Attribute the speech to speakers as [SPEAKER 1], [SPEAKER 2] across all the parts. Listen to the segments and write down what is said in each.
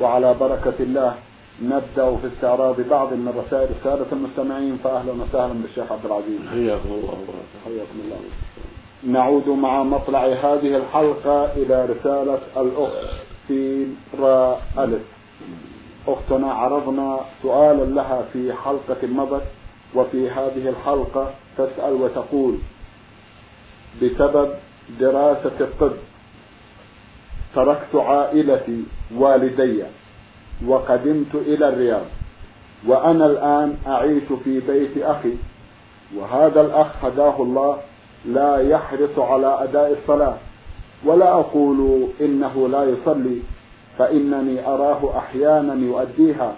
[SPEAKER 1] وعلى بركة الله نبدأ في استعراض بعض من رسائل السادة المستمعين فأهلا وسهلا بالشيخ عبد العزيز.
[SPEAKER 2] حياكم الله
[SPEAKER 1] حياكم الله. نعود مع مطلع هذه الحلقة إلى رسالة الأخت في را ألف. أختنا عرضنا سؤالا لها في حلقة مضت وفي هذه الحلقة تسأل وتقول بسبب دراسة الطب تركت عائلتي والدي وقدمت إلى الرياض وأنا الآن أعيش في بيت أخي. وهذا الأخ هداه الله لا يحرص على أداء الصلاة ولا أقول إنه لا يصلي فإنني أراه أحيانا يؤديها.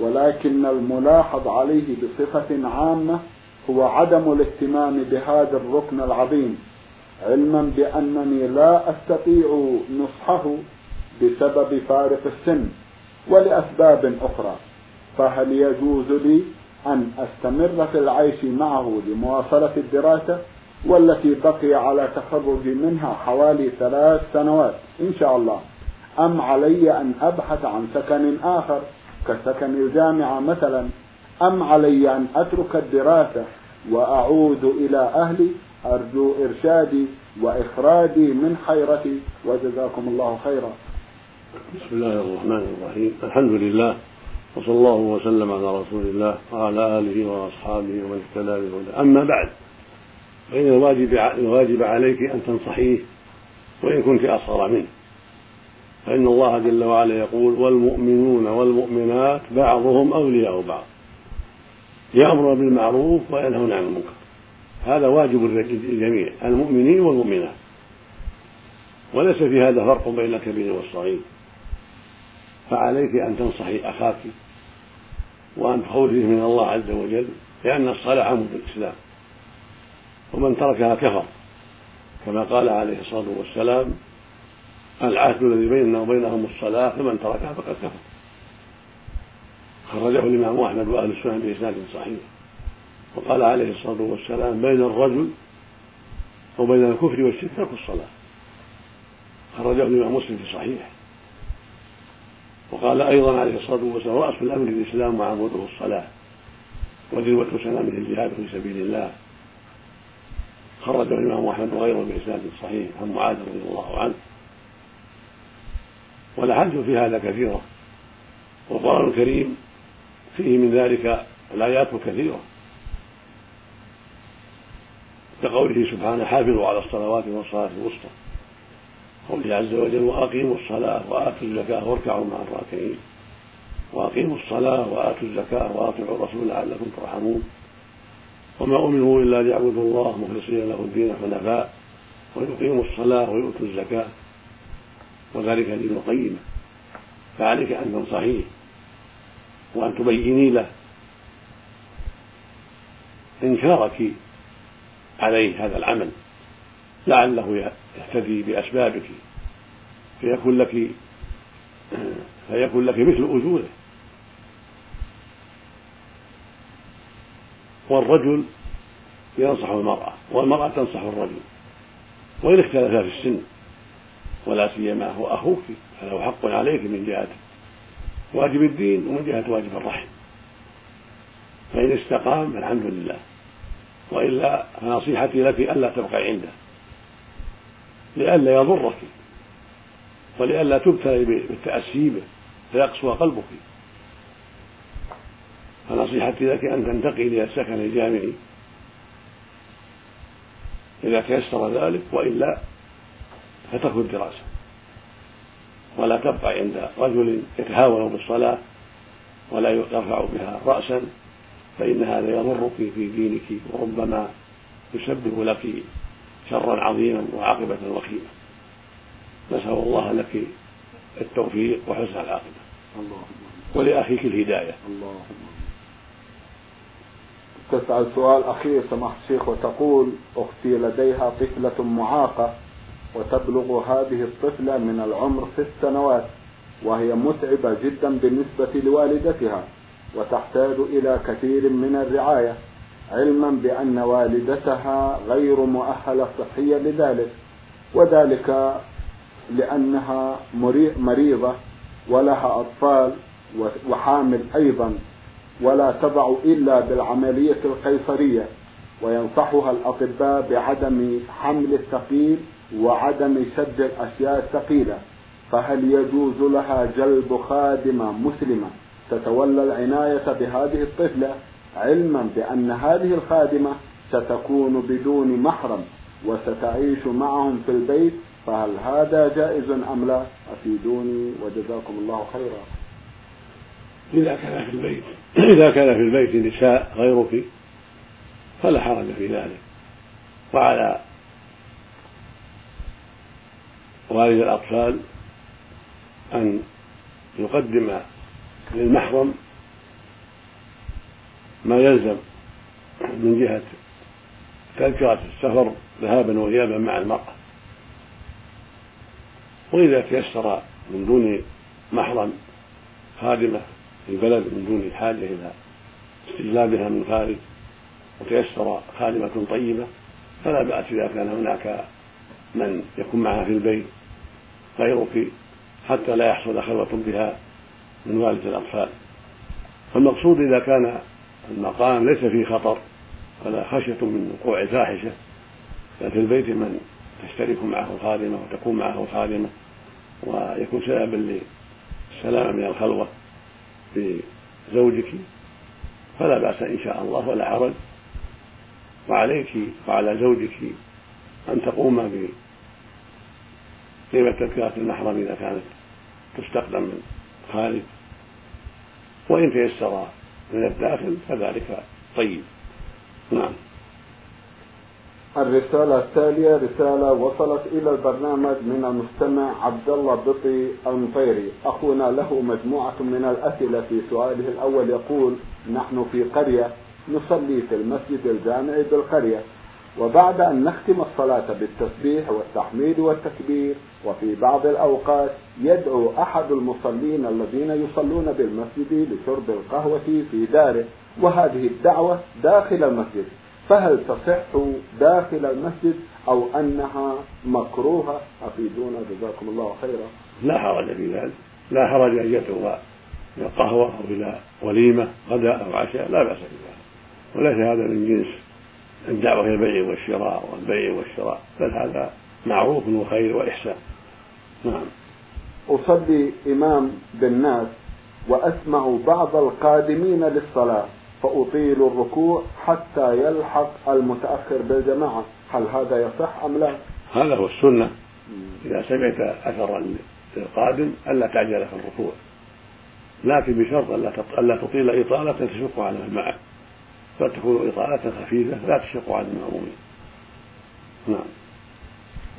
[SPEAKER 1] ولكن الملاحظ عليه بصفة عامة هو عدم الاهتمام بهذا الركن العظيم. علما بأنني لا أستطيع نصحه بسبب فارق السن ولأسباب أخرى فهل يجوز لي أن أستمر في العيش معه لمواصلة الدراسة والتي بقي على تخرجي منها حوالي ثلاث سنوات إن شاء الله؟ أم علي أن أبحث عن سكن آخر كسكن الجامعة مثلا؟ أم علي أن أترك الدراسة وأعود إلى أهلي أرجو إرشادي وإخراجي من حيرتي وجزاكم الله خيرا.
[SPEAKER 2] بسم الله الرحمن الرحيم. الحمد لله وصلى الله وسلم على رسول الله وعلى آله وأصحابه ومن اهتدى أما بعد فإن الواجب الواجب عليك أن تنصحيه وإن كنت أصغر منه. فإن الله جل وعلا يقول والمؤمنون والمؤمنات بعضهم أولياء بعض. يأمر بالمعروف وينهون عن المنكر. هذا واجب للجميع المؤمنين والمؤمنات. وليس في هذا فرق بين الكبير والصغير. فعليك أن تنصحي أخاك وأن تخوفيه من الله عز وجل لأن الصلاة عمود الإسلام. ومن تركها كفر. كما قال عليه الصلاة والسلام العهد الذي بيننا وبينهم الصلاة فمن تركها فقد كفر. خرجه الإمام أحمد وأهل السنن بإسناد صحيح. وقال عليه الصلاة والسلام بين الرجل وبين الكفر والشرك ترك الصلاة. خرجه الإمام مسلم في صحيح وقال أيضا عليه الصلاة والسلام رأس الأمر الإسلام وعموده الصلاة وذروة سلامه الجهاد في سبيل الله. خرجه الإمام أحمد وغيره بإسناد صحيح عن معاذ رضي الله عنه. والأحاديث في هذا كثيرة والقرآن الكريم فيه من ذلك الآيات الكثيرة. كقوله سبحانه حافظوا على الصلوات والصلاة الوسطى. قوله عز وجل وأقيموا الصلاة وآتوا الزكاة واركعوا مع الراكعين. وأقيموا الصلاة وآتوا الزكاة وأطيعوا الرسول لعلكم ترحمون. وما أمروا إلا ليعبدوا الله مخلصين له الدين حنفاء ويقيموا الصلاة ويؤتوا الزكاة. وذلك دين القيمة. فعليك أن تنصحيه وأن تبيني له. إنكارك عليه هذا العمل. لعله يهتدي بأسبابك. فيكون لك فيكون لك مثل أجوره. والرجل ينصح المرأة والمرأة تنصح الرجل. وإن اختلفا في السن ولا سيما هو أخوك فله حق عليك من جهة واجب الدين ومن جهة واجب الرحم. فإن استقام فالحمد لله. وإلا فنصيحتي لك ألا تبقي عنده. لئلا يضرك. ولئلا تبتلي بالتأسي به فيقسو قلبك. فنصيحتي لك أن تنتقلي إلى السكن الجامعي إذا تيسر ذلك وإلا فترك الدراسة ولا تبقى عند رجل يتهاون بالصلاة ولا يرفع بها رأسا. فإن هذا يضرك في دينك وربما يسبب لك شرا عظيما وعاقبة وخيمة. نسأل الله لك التوفيق وحسن العاقبة. ولأخيك الهداية.
[SPEAKER 1] تسأل سؤال أخير سماحة الشيخ وتقول أختي لديها طفلة معاقة وتبلغ هذه الطفلة من العمر ست سنوات وهي متعبة جدا بالنسبة لوالدتها. وتحتاج إلى كثير من الرعاية علما بأن والدتها غير مؤهلة صحيا لذلك وذلك لأنها مريضة ولها أطفال وحامل أيضا ولا تضع إلا بالعملية القيصرية وينصحها الأطباء بعدم حمل الثقيل وعدم شد الأشياء الثقيلة فهل يجوز لها جلب خادمة مسلمة؟ تتولى العناية بهذه الطفلة علما بأن هذه الخادمة ستكون بدون محرم وستعيش معهم في البيت فهل هذا جائز أم لا؟ أفيدوني وجزاكم الله خيرا.
[SPEAKER 2] إذا كان في البيت إذا كان في البيت نساء غيرك فلا حرج في ذلك. وعلى والد الأطفال أن يقدم للمحرم ما يلزم من جهة تذكرة السفر ذهابا وإيابا مع المرأة. وإذا تيسر من دون محرم خادمة في البلد من دون الحاجة إلى استجلابها من خارج وتيسر خادمة طيبة فلا بأس إذا كان هناك من يكون معها في البيت غيرك حتى لا يحصل خلوة بها من والد الأطفال. فالمقصود إذا كان المقام ليس فيه خطر ولا خشية من وقوع الفاحشة. ففي البيت من تشترك معه خادمة وتكون معه خادمة ويكون سببا للسلامة من الخلوة بزوجك فلا بأس إن شاء الله ولا حرج وعليك وعلى زوجك أن تقوم بقيمة تذكرة المحرم إذا كانت تستخدم من خارج وإن تيسر من الداخل فذلك طيب. نعم.
[SPEAKER 1] الرسالة التالية رسالة وصلت إلى البرنامج من المستمع عبد الله بطي المطيري أخونا له مجموعة من الأسئلة في سؤاله الأول يقول نحن في قرية نصلي في المسجد الجامع بالقرية. وبعد أن نختم الصلاة بالتسبيح والتحميد والتكبير وفي بعض الأوقات يدعو أحد المصلين الذين يصلون بالمسجد لشرب القهوة في داره وهذه الدعوة داخل المسجد. فهل تصح داخل المسجد أو أنها مكروهة؟ أفيدونا جزاكم الله خيرا.
[SPEAKER 2] لا حرج في ذلك. لا حرج أن يدعو إلى قهوة أو إلى وليمة غداء أو عشاء لا بأس بذلك. وليس هذا من جنس الدعوة إلى البيع والشراء والبيع والشراء بل هذا معروف وخير وإحسان. نعم.
[SPEAKER 1] أصلي إمام بالناس وأسمع بعض القادمين للصلاة فأطيل الركوع حتى يلحق المتأخر بالجماعة. هل هذا يصح أم لا؟
[SPEAKER 2] هذا هو السنة. إذا سمعت أثرا للقادم ألا تعجل في الركوع. لكن بشرط ألا تطيل إطالة تشق على من معك بل تكون خفيفة لا تشق على المأمومين. نعم.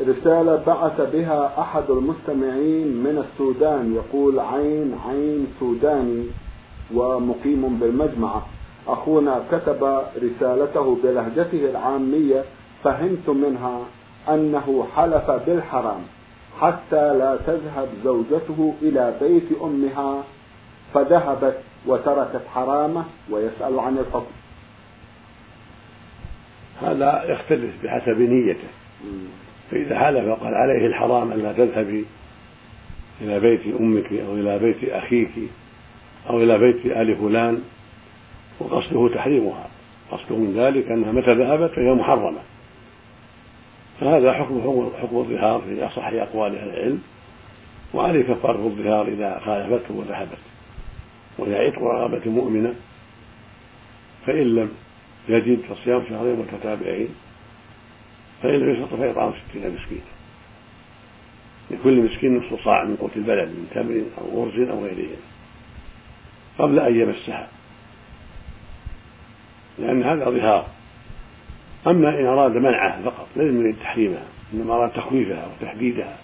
[SPEAKER 1] رسالة بعث بها أحد المستمعين من السودان يقول عين عين سوداني ومقيم بالمجمعة أخونا كتب رسالته بلهجته العامية فهمت منها أنه حلف بالحرام حتى لا تذهب زوجته إلى بيت أمها فذهبت وتركت حرامه ويسأل عن الحكم.
[SPEAKER 2] هذا يختلف بحسب نيته. فإذا حلف وقال عليه الحرام أن لا تذهبي إلى بيت أمك أو إلى بيت أخيك أو إلى بيت آل فلان وقصده تحريمها. قصده من ذلك أنها متى ذهبت فهي محرمة. فهذا حكم حكم الظهار في أصح أقوال أهل العلم وعليه كفارة الظهار إذا خالفته وذهبت. وهي عتق رغبة مؤمنة فإن لم يجد فصيام شهرين متتابعين فإن لم يستطع فإطعام ستين مسكينا. لكل مسكين نصف صاع من قوت البلد من تمر أو أرز أو غيره قبل أن يمسها. لأن هذا ظهار. أما إن أراد منعها فقط لم يريد تحريمها إنما أراد تخويفها وتحديدها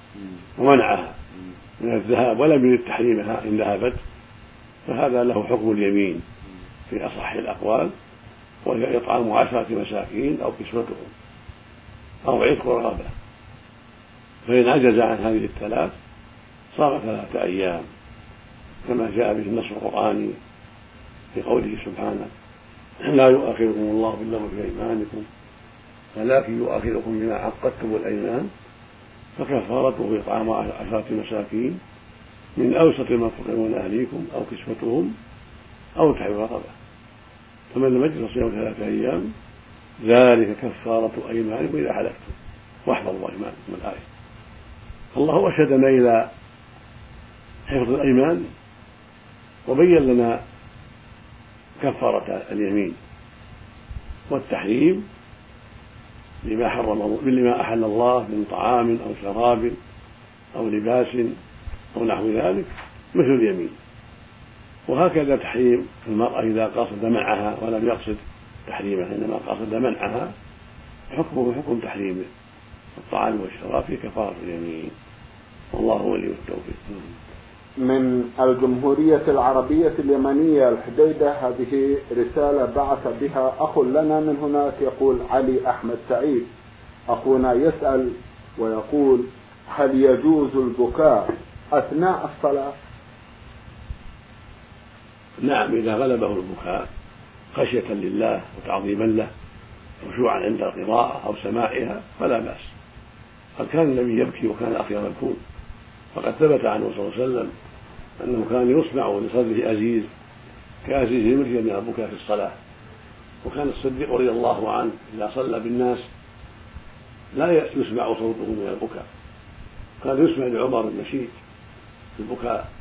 [SPEAKER 2] ومنعها من الذهاب ولم يريد تحريمها إن ذهبت فهذا له حكم اليمين في أصح الأقوال. وهي إطعام عشرة مساكين أو كسوتهم أو عتق رغبة فإن عجز عن هذه الثلاث صام ثلاثة أيام كما جاء به النص القرآني في قوله سبحانه لا يؤاخذكم الله باللغو في أيمانكم ولكن يؤاخذكم بما عقدتم الأيمان فكفارته إطعام عشرة مساكين من أوسط ما تطعمون أهليكم أو كسوتهم أو تحرير رقبة. فمن لم يجد صيام ثلاثة أيام ذلك كفارة أيمانكم إذا حلفتم. واحفظوا أيمانكم الآية. الله أرشدنا إلى حفظ الأيمان وبين لنا كفارة اليمين والتحريم لما حرم لما أحل الله من طعام أو شراب أو لباس أو نحو ذلك مثل اليمين. وهكذا تحريم المرأة إذا قصد منعها ولم يقصد تحريمها إنما قصد منعها حكمه حكم تحريمه. الطعام والشراب في كفارة اليمين. والله ولي التوفيق.
[SPEAKER 1] من الجمهورية العربية اليمنية الحديدة هذه رسالة بعث بها أخ لنا من هناك يقول علي أحمد سعيد. أخونا يسأل ويقول هل يجوز البكاء أثناء الصلاة؟
[SPEAKER 2] نعم إذا غلبه البكاء خشية لله وتعظيما له خشوعا عند القراءة أو سماعها فلا بأس. قد كان النبي يبكي وكان أخيرا الكون فقد ثبت عنه صلى الله عليه وسلم أنه كان يسمع لصدره أزيز كأزيز المريم من البكاء في الصلاة. وكان الصديق رضي الله عنه إذا صلى بالناس لا يسمع صوته من البكاء كان يسمع لعمر النشيد في البكاء.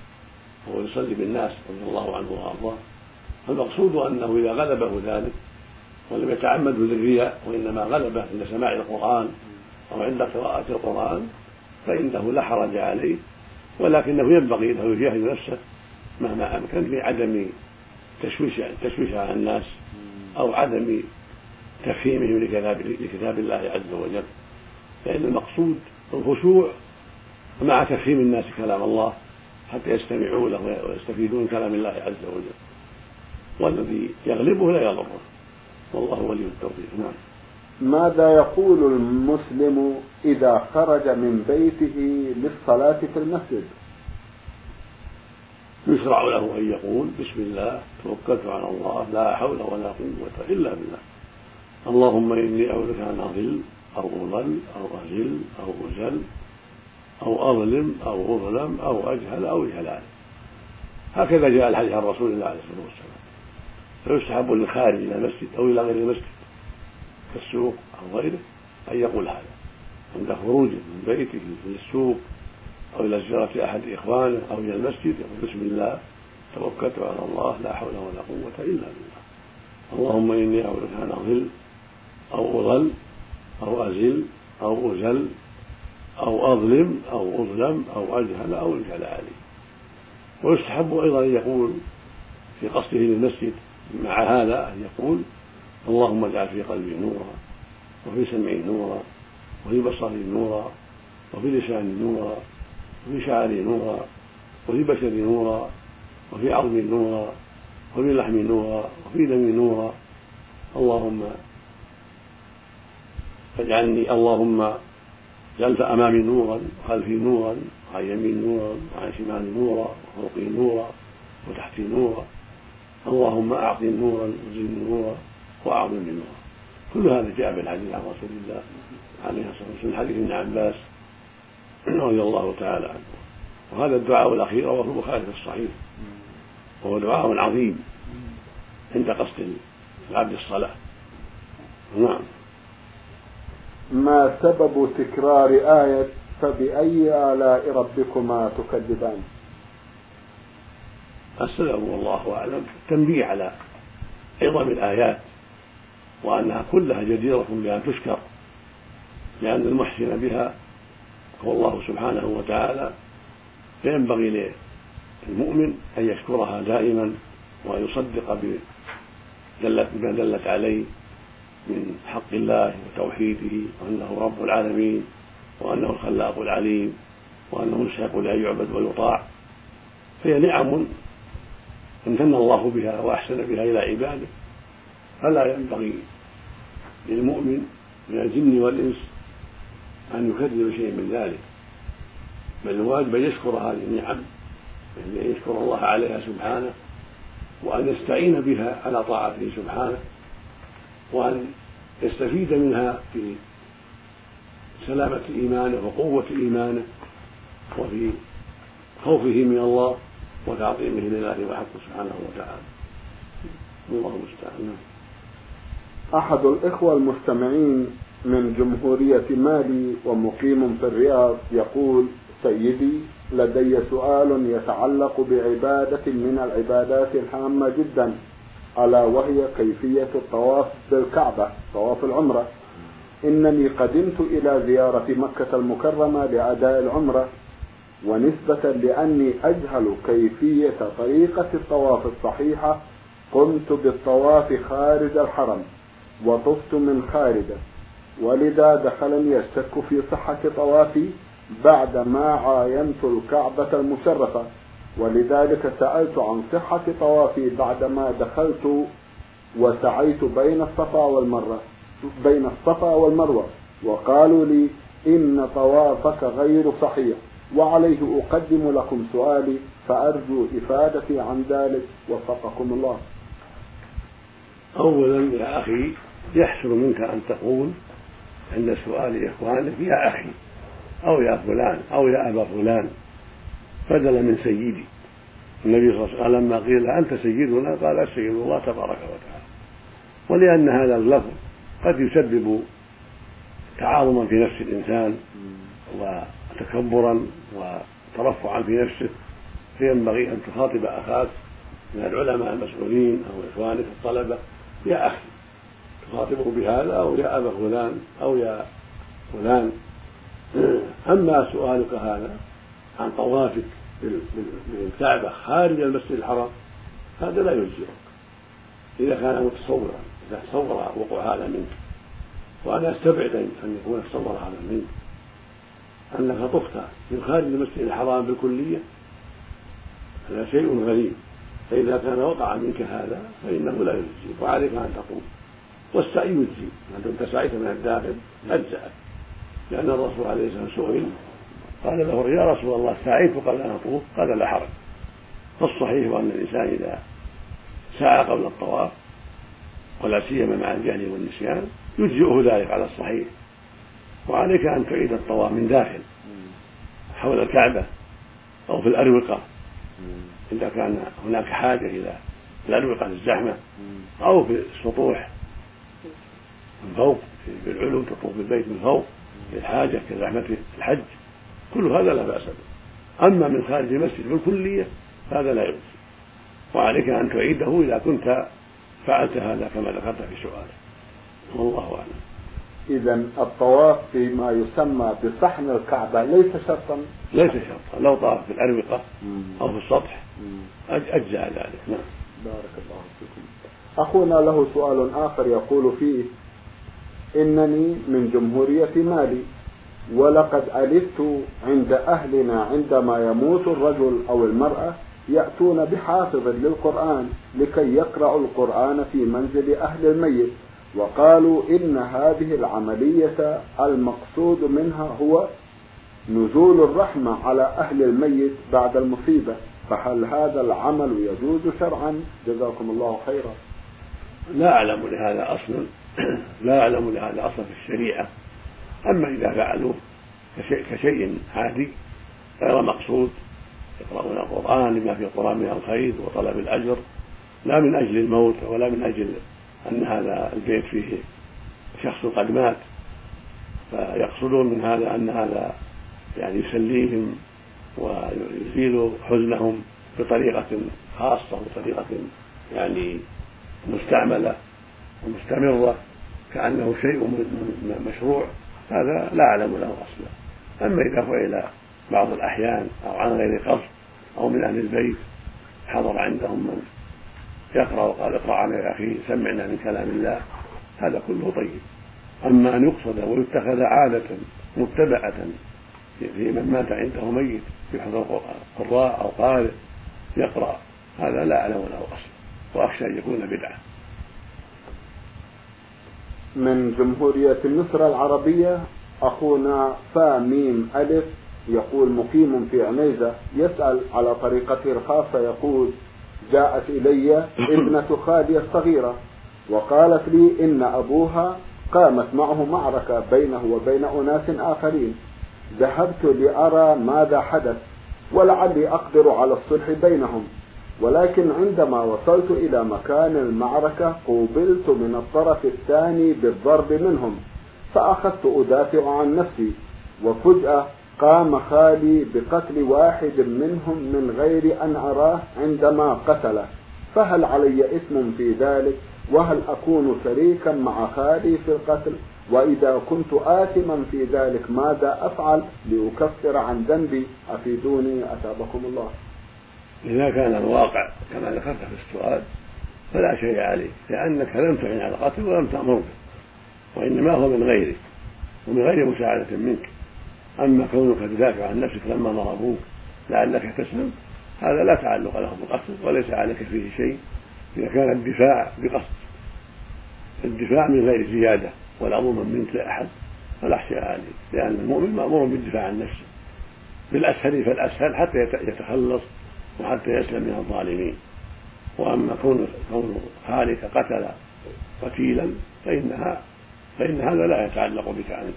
[SPEAKER 2] وهو يصلي بالناس رضي الله عنه وأرضاه. فالمقصود أنه إذا غلبه ذلك ولم يتعمد للرياء وإنما غلبه عند سماع القرآن أو عند قراءة القرآن فإنه لا حرج عليه ولكنه ينبغي له يجاهد نفسه مهما أمكن في عدم تشويش تشويش على الناس أو عدم تفهيمهم لكتاب لكتاب الله عز وجل. فإن المقصود الخشوع مع تفهيم الناس كلام الله. حتى يستمعوا له ويستفيدون من كلام الله عز وجل. والذي يغلبه لا يضره والله ولي التوفيق. نعم.
[SPEAKER 1] ماذا يقول المسلم إذا خرج من بيته للصلاة في المسجد؟
[SPEAKER 2] يشرع له أن يقول بسم الله توكلت على الله لا حول ولا قوة إلا بالله. اللهم إني أعوذ بك أن أضل أو أضل أو أزل أو أزل أو أظلم أو أظلم أو أجهل أو يجهل هكذا جاء الحديث عن رسول الله عليه الصلاة والسلام. فيستحب للخارج إلى المسجد أو إلى غير المسجد كالسوق أو غيره أن يقول هذا. عند خروجه من بيته للسوق أو إلى زيارة أحد إخوانه أو إلى المسجد يقول بسم الله توكلت على الله لا حول ولا قوة إلا بالله. اللهم إني أعوذ أن أضل أو أضل أو أزل أو أزل أو أظلم أو أظلم أو أجهل أو يجهل علي. ويستحب أيضا أن يقول في قصده للمسجد مع هذا أن يقول اللهم اجعل في قلبي نورا وفي سمعي نورا وفي بصري نورا وفي لساني نورا وفي شعري نورا وفي بشري نورا وفي عظمي نورا وفي لحمي نورا وفي دمي نورا. اللهم اجعلني اللهم جعلت امامي نورا وخلفي نورا وعن يمين نورا وعن شمالي نورا وفوقي نورا وتحتي نورا. اللهم أعطني نورا وزدني نورا واعظمني نورا. كل هذا جاء في الحديث عن رسول الله عليه الصلاة والسلام حديث ابن عباس رضي الله تعالى عنه. وهذا الدعاء الأخير رواه البخاري في الصحيح. وهو دعاء عظيم عند قصد العبد الصلاة. نعم.
[SPEAKER 1] ما سبب تكرار آية فبأي آلاء ربكما تكذبان؟
[SPEAKER 2] السبب والله أعلم التنبيه على عظم الآيات وأنها كلها جديرة بأن تشكر لأن المحسن بها هو الله سبحانه وتعالى فينبغي للمؤمن أن يشكرها دائما وأن يصدق بما دلت عليه من حق الله وتوحيده وأنه رب العالمين وأنه الخلاق العليم وأنه يستحق لأن يعبد ويطاع. فهي نعم امتن الله بها وأحسن بها إلى عباده. فلا ينبغي للمؤمن من الجن والإنس أن يكذب شيء من ذلك. بل الواجب أن يشكر هذه النعم أن يشكر الله عليها سبحانه وأن يستعين بها على طاعته سبحانه. وأن يستفيد منها في سلامة إيمانه وقوة إيمانه وفي خوفه من الله وتعظيمه لله وحقه سبحانه وتعالى. الله المستعان.
[SPEAKER 1] أحد الإخوة المستمعين من جمهورية مالي ومقيم في الرياض يقول سيدي لدي سؤال يتعلق بعبادة من العبادات الهامة جدا. ألا وهي كيفية الطواف بالكعبة طواف العمرة. إنني قدمت إلى زيارة مكة المكرمة لأداء العمرة ونسبة لأني أجهل كيفية طريقة الطواف الصحيحة قمت بالطواف خارج الحرم وطفت من خارجه ولذا دخلني الشك في صحة طوافي بعدما عاينت الكعبة المشرفة. ولذلك سألت عن صحة طوافي بعدما دخلت وسعيت بين الصفا والمروة بين الصفا والمروة وقالوا لي إن طوافك غير صحيح وعليه أقدم لكم سؤالي فأرجو إفادتي عن ذلك وفقكم الله.
[SPEAKER 2] أولا يا أخي يحسن منك أن تقول عند سؤال إخوانك يا أخي أو يا فلان أو يا أبا فلان بدلا من سيدي. النبي صلى الله عليه وسلم لما قيل أنت سيدنا؟ قال السيد الله تبارك وتعالى. ولأن هذا اللفظ قد يسبب تعاظما في نفس الإنسان وتكبرا وترفعا في نفسه فينبغي أن تخاطب أخاك من العلماء المسؤولين أو إخوانك الطلبة. يا أخي تخاطبه بهذا أو يا أبا فلان أو يا فلان. أما سؤالك هذا عن طوافك بالكعبة خارج المسجد الحرام هذا لا يجزئك. إذا كان متصورا إذا تصور وقوع هذا منك. وأنا أستبعد أن يكون تصور هذا منك. أنك طفت من خارج المسجد الحرام بالكلية هذا شيء غريب. فإذا كان وقع منك هذا فإنه لا يجزي وعليك أن تقوم. والسعي يجزي ما دمت سعيت من الداخل أجزأك لأن الرسول عليه الصلاة والسلام سئل قال له يا رسول الله سعيت قبل أن أطوف؟ قال لا حرج. فالصحيح أن الإنسان إذا سعى قبل الطواف ولا سيما مع الجهل والنسيان يجزئه ذلك على الصحيح. وعليك أن تعيد الطواف من داخل حول الكعبة أو في الأروقة. إذا كان هناك حاجة إلى الأروقة الزحمة أو في السطوح من فوق في العلو تطوف بالبيت من فوق للحاجة كزحمة الحج. كل هذا لا بأس به. أما من خارج المسجد بالكلية هذا لا يجوز وعليك أن تعيده إذا كنت فعلت هذا كما ذكرت في سؤالك. والله أعلم.
[SPEAKER 1] إذا الطواف فيما يسمى بصحن الكعبة ليس شرطا.
[SPEAKER 2] ليس شرطا. لو طاف في الأروقة أو في السطح أجزاء ذلك. نعم.
[SPEAKER 1] بارك الله فيكم. أخونا له سؤال آخر يقول فيه إنني من جمهورية مالي. ولقد ألفت عند أهلنا عندما يموت الرجل أو المرأة يأتون بحافظ للقرآن لكي يقرأوا القرآن في منزل أهل الميت. وقالوا إن هذه العملية المقصود منها هو نزول الرحمة على أهل الميت بعد المصيبة. فهل هذا العمل يجوز شرعا؟ جزاكم الله خيرا.
[SPEAKER 2] لا أعلم لهذا أصلا. لا أعلم لهذا أصلا في الشريعة. أما إذا فعلوه كشيء, كشيء عادي غير مقصود يقرؤون القرآن لما في القرآن من الخير وطلب الأجر لا من أجل الموت ولا من أجل أن هذا البيت فيه شخص قد مات. فيقصدون من هذا أن هذا يعني يسليهم ويزيل حزنهم بطريقة خاصة بطريقة يعني مستعملة ومستمرة كأنه شيء مشروع. هذا لا أعلم له أصلا. أما إذا فعل بعض الأحيان أو عن غير قصد أو من أهل البيت حضر عندهم من يقرأ وقال اقرأ على يا أخي سمعنا من كلام الله هذا كله طيب. أما أن يقصد ويتخذ عادة متبعة في من مات عنده ميت يحضر قراء أو قارئ يقرأ هذا لا أعلم له أصل وأخشى أن يكون بدعة.
[SPEAKER 1] من جمهورية مصر العربية. أخونا فا ميم ألف يقول مقيم في عنيزة يسأل على طريقته الخاصة يقول جاءت إلي ابنة خالي الصغيرة وقالت لي إن أبوها قامت معه معركة بينه وبين أناس آخرين. ذهبت لأرى ماذا حدث ولعلي أقدر على الصلح بينهم. ولكن عندما وصلت إلى مكان المعركة قوبلت من الطرف الثاني بالضرب منهم فأخذت أدافع عن نفسي وفجأة قام خالي بقتل واحد منهم من غير أن أراه عندما قتله. فهل علي إثم في ذلك؟ وهل أكون شريكا مع خالي في القتل؟ وإذا كنت آثما في ذلك ماذا أفعل لأكفر عن ذنبي؟ أفيدوني أتابكم الله.
[SPEAKER 2] إذا كان الواقع كما ذكرت في السؤال فلا شيء عليك لأنك لم تعن على القتل ولم تأمر به وإنما هو من غيرك ومن غير مساعدة منك. أما كونك تدافع عن نفسك لما ضربوك لعلك تسلم هذا لا تعلق له بالقتل وليس عليك فيه شيء إذا كان الدفاع بقصد. الدفاع من غير زيادة ولا ظلما منك لأحد فلا شيء عليك لأن المؤمن مأمور بالدفاع عن نفسه. بالأسهل فالأسهل حتى يتخلص وحتى يسلم من الظالمين. وأما كون كون خالك قتل قتيلا فانها فإن هذا لا يتعلق بك أنت.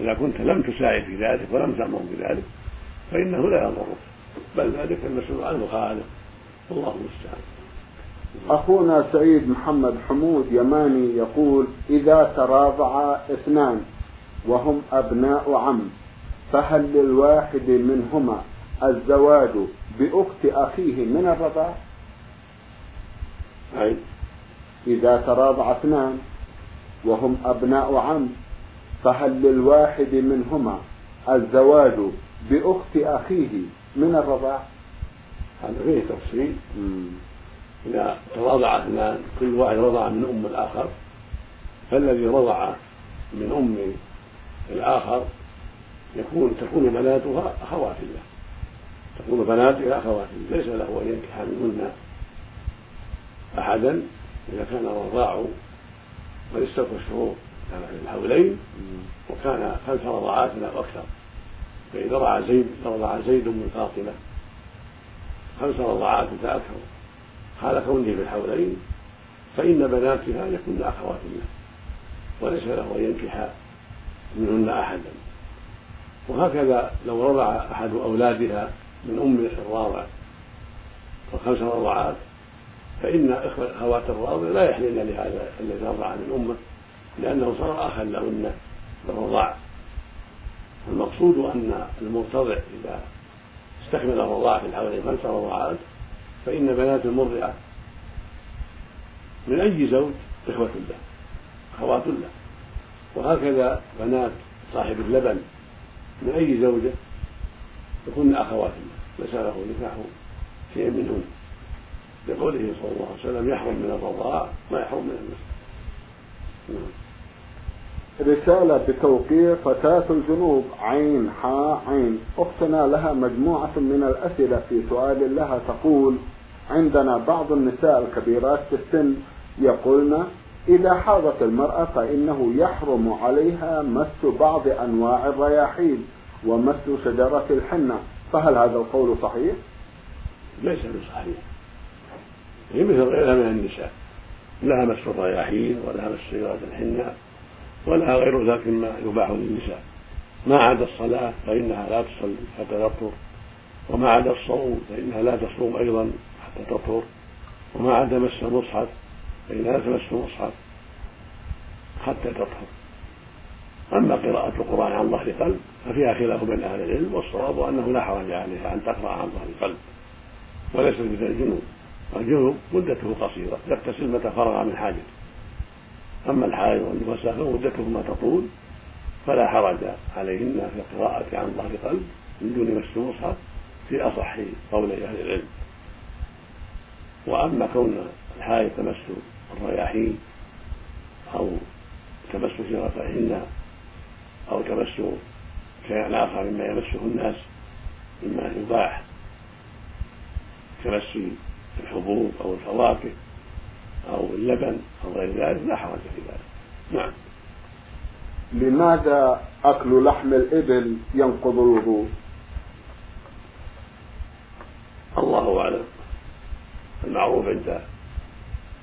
[SPEAKER 2] إذا كنت لم تساعد في ذلك ولم تأمر بذلك فإنه لا يضرك. بل ذلك المسؤول عنه خالق والله المستعان.
[SPEAKER 1] أخونا سعيد محمد حمود يماني يقول إذا تراضع اثنان وهم أبناء عم فهل للواحد منهما الزواج بأخت أخيه من الرضاع.
[SPEAKER 2] أي
[SPEAKER 1] إذا تراضع اثنان وهم أبناء عم فهل للواحد منهما الزواج بأخت أخيه من الرضاع؟
[SPEAKER 2] هذا فيه تفصيل. إذا تراضع اثنان كل واحد رضع من أم الآخر فالذي رضع من أم الآخر يكون تكون بناتها أخوات له تكون بناتها أخوات ليس له أن ينكح منهن أحدا إذا كان الرضاع قد استوفى الشهور كان في الحولين وكان خمس رضعات أو أكثر فإذا رضع زيد رضع زيد من فاطمة خمس رضعات فأكثر حال كونه في الحولين فإن بناتها يكن أخوات له وليس له أن ينكح منهن أحدا. وهكذا لو رضع أحد أولادها من أم الراضع وخمس رضعات فإن أخوات الراضع لا يحللن لهذا الذي رضع من أمه لأنه صار أخا لهن بالرضاع المقصود أن المرتضع إذا استكمل الرضاعة في الحوالين خمس رضعات فإن بنات المرضعة من أي زوج إخوة له أخوات له. وهكذا بنات صاحب اللبن من أي زوجة يكون أخوات له نكاح شيء منهن لقوله صلى الله عليه وسلم يحرم من الرضاع ما يحرم من المسلم
[SPEAKER 1] نعم. رسالة بتوقيع فتاة الجنوب عين حاء عين. أختنا لها مجموعة من الأسئلة في سؤال لها تقول عندنا بعض النساء الكبيرات في السن. يقولن إذا حاضت المرأة فإنه يحرم عليها مس بعض أنواع الرياحين. ومس شجرة الحنة فهل هذا القول صحيح؟
[SPEAKER 2] ليس بصحيح. هي مثل غيرها من النساء. لها مس الرياحين ولها مس شجرة الحنة ولها غير ذلك مما يباح للنساء. ما عدا الصلاة فإنها لا تصلي حتى تطهر. وما عدا الصوم فإنها لا تصوم أيضا حتى تطهر. وما عدا مس المصحف فإنها لا تمس المصحف حتى تطهر. أما قراءة القرآن عن ظهر قلب ففيها خلاف بين أهل العلم والصواب أنه لا حرج عليها أن تقرأ عن ظهر قلب وليس مثل الجنوب. الجنوب مدته قصيرة يغتسل متى فرغ من حاجته. أما الحائض والنفساء فمدتهما تطول فلا حرج عليهن في القراءة عن ظهر قلب من دون مس المصحف في أصح قولي أهل العلم. وأما كون الحائض تمس الرياحين أو تمس شجرتهن أو تمس شيئا آخر مما يمسه الناس مما يباح كمس الحبوب أو الفواكه أو اللبن أو غير ذلك لا حرج في ذلك. نعم.
[SPEAKER 1] لماذا أكل لحم الإبل ينقض الوضوء؟
[SPEAKER 2] الله أعلم. المعروف عند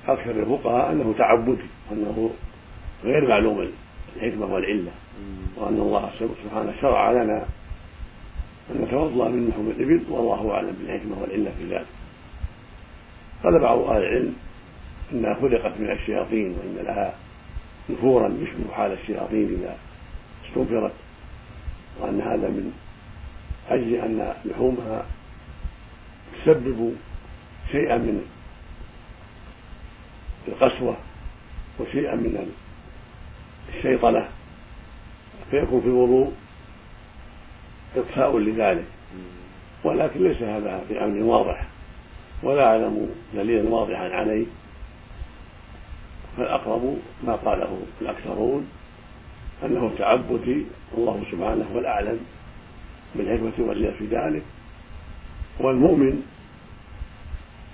[SPEAKER 2] أكثر الفقهاء أنه تعبدي وأنه غير معلوم. الحكمة والعلة. وأن الله سبحانه شرع لنا أن نتوضأ من لحوم الإبل والله أعلم بالحكمة والعلة في ذلك. قال بعض أهل العلم إنها خلقت من الشياطين وإن لها نفورا يشبه حال الشياطين إذا استنفرت. وأن هذا من أجل أن لحومها تسبب شيئا من القسوة وشيئا من الشيطنة فيكون في الوضوء إطفاء لذلك. ولكن ليس هذا في أمر واضح. ولا أعلم دليلا واضحا عليه. فالأقرب ما قاله الأكثرون أنه تعبدي والله سبحانه هو الأعلم بالحكمة والعلة في ذلك. والمؤمن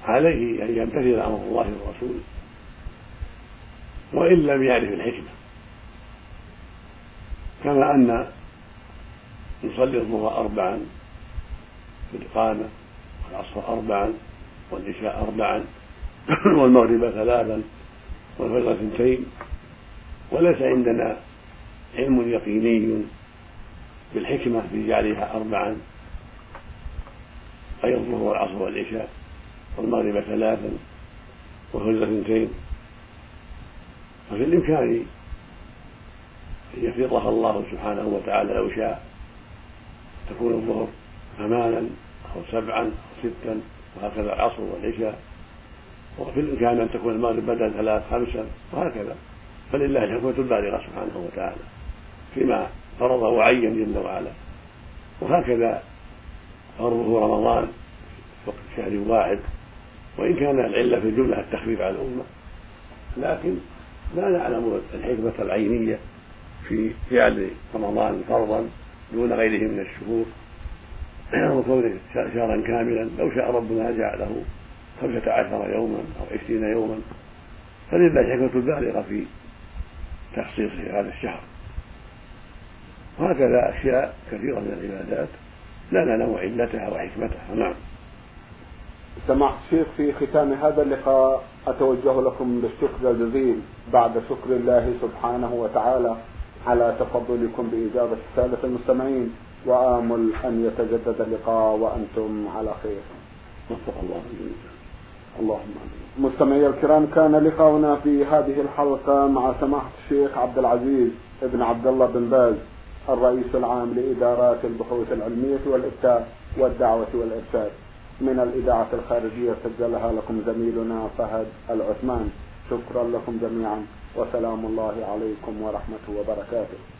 [SPEAKER 2] عليه أن يمتثل أمر الله ورسوله وإن لم يعرف الحكمة. كما أن نصلي الظهر أربعا في الإقامة والعصر أربعا والعشاء أربعا والمغرب ثلاثا والفجر اثنتين. وليس عندنا علم يقيني بالحكمة في جعلها أربعا أي الظهر والعصر والعشاء والمغرب ثلاثا والفجر اثنتين. ففي الإمكان يفرضها الله سبحانه وتعالى لو شاء. تكون الظهر ثمانا أو سبعا أو ستا وهكذا العصر والعشاء. وفي الإمكان أن تكون المغرب بدل ثلاث خمسا وهكذا. فلله الحكمة البالغة سبحانه وتعالى فيما فرضه وعين جل وعلا. وهكذا فرضه رمضان وقت شهر واحد. وإن كان العلة في الجملة التخفيف على الأمة. لكن لا نعلم الحكمة العينية. في جعل رمضان فرضا دون غيره من الشهور وكونه شهرا كاملا لو شاء ربنا جعله خمسة عشر يوما أو عشرين يوما. فلله الحكمة البالغة في تخصيصه هذا الشهر. وهكذا أشياء كثيرة من العبادات لا نعلم علتها وحكمتها. نعم.
[SPEAKER 1] سماحة الشيخ في ختام هذا اللقاء أتوجه لكم بالشكر الجزيل بعد شكر الله سبحانه وتعالى. على تفضلكم بإجابة السادة المستمعين وآمل أن يتجدد اللقاء وأنتم على خير.
[SPEAKER 2] وفق الله.
[SPEAKER 1] اللهم مستمعي الكرام كان لقاؤنا في هذه الحلقة مع سماحة الشيخ عبد العزيز ابن عبد الله بن باز الرئيس العام لإدارات البحوث العلمية والإفتاء والدعوة والإرشاد. من الإذاعة الخارجية سجلها لكم زميلنا فهد العثمان. شكرا لكم جميعا. وسلام الله عليكم ورحمة وبركاته.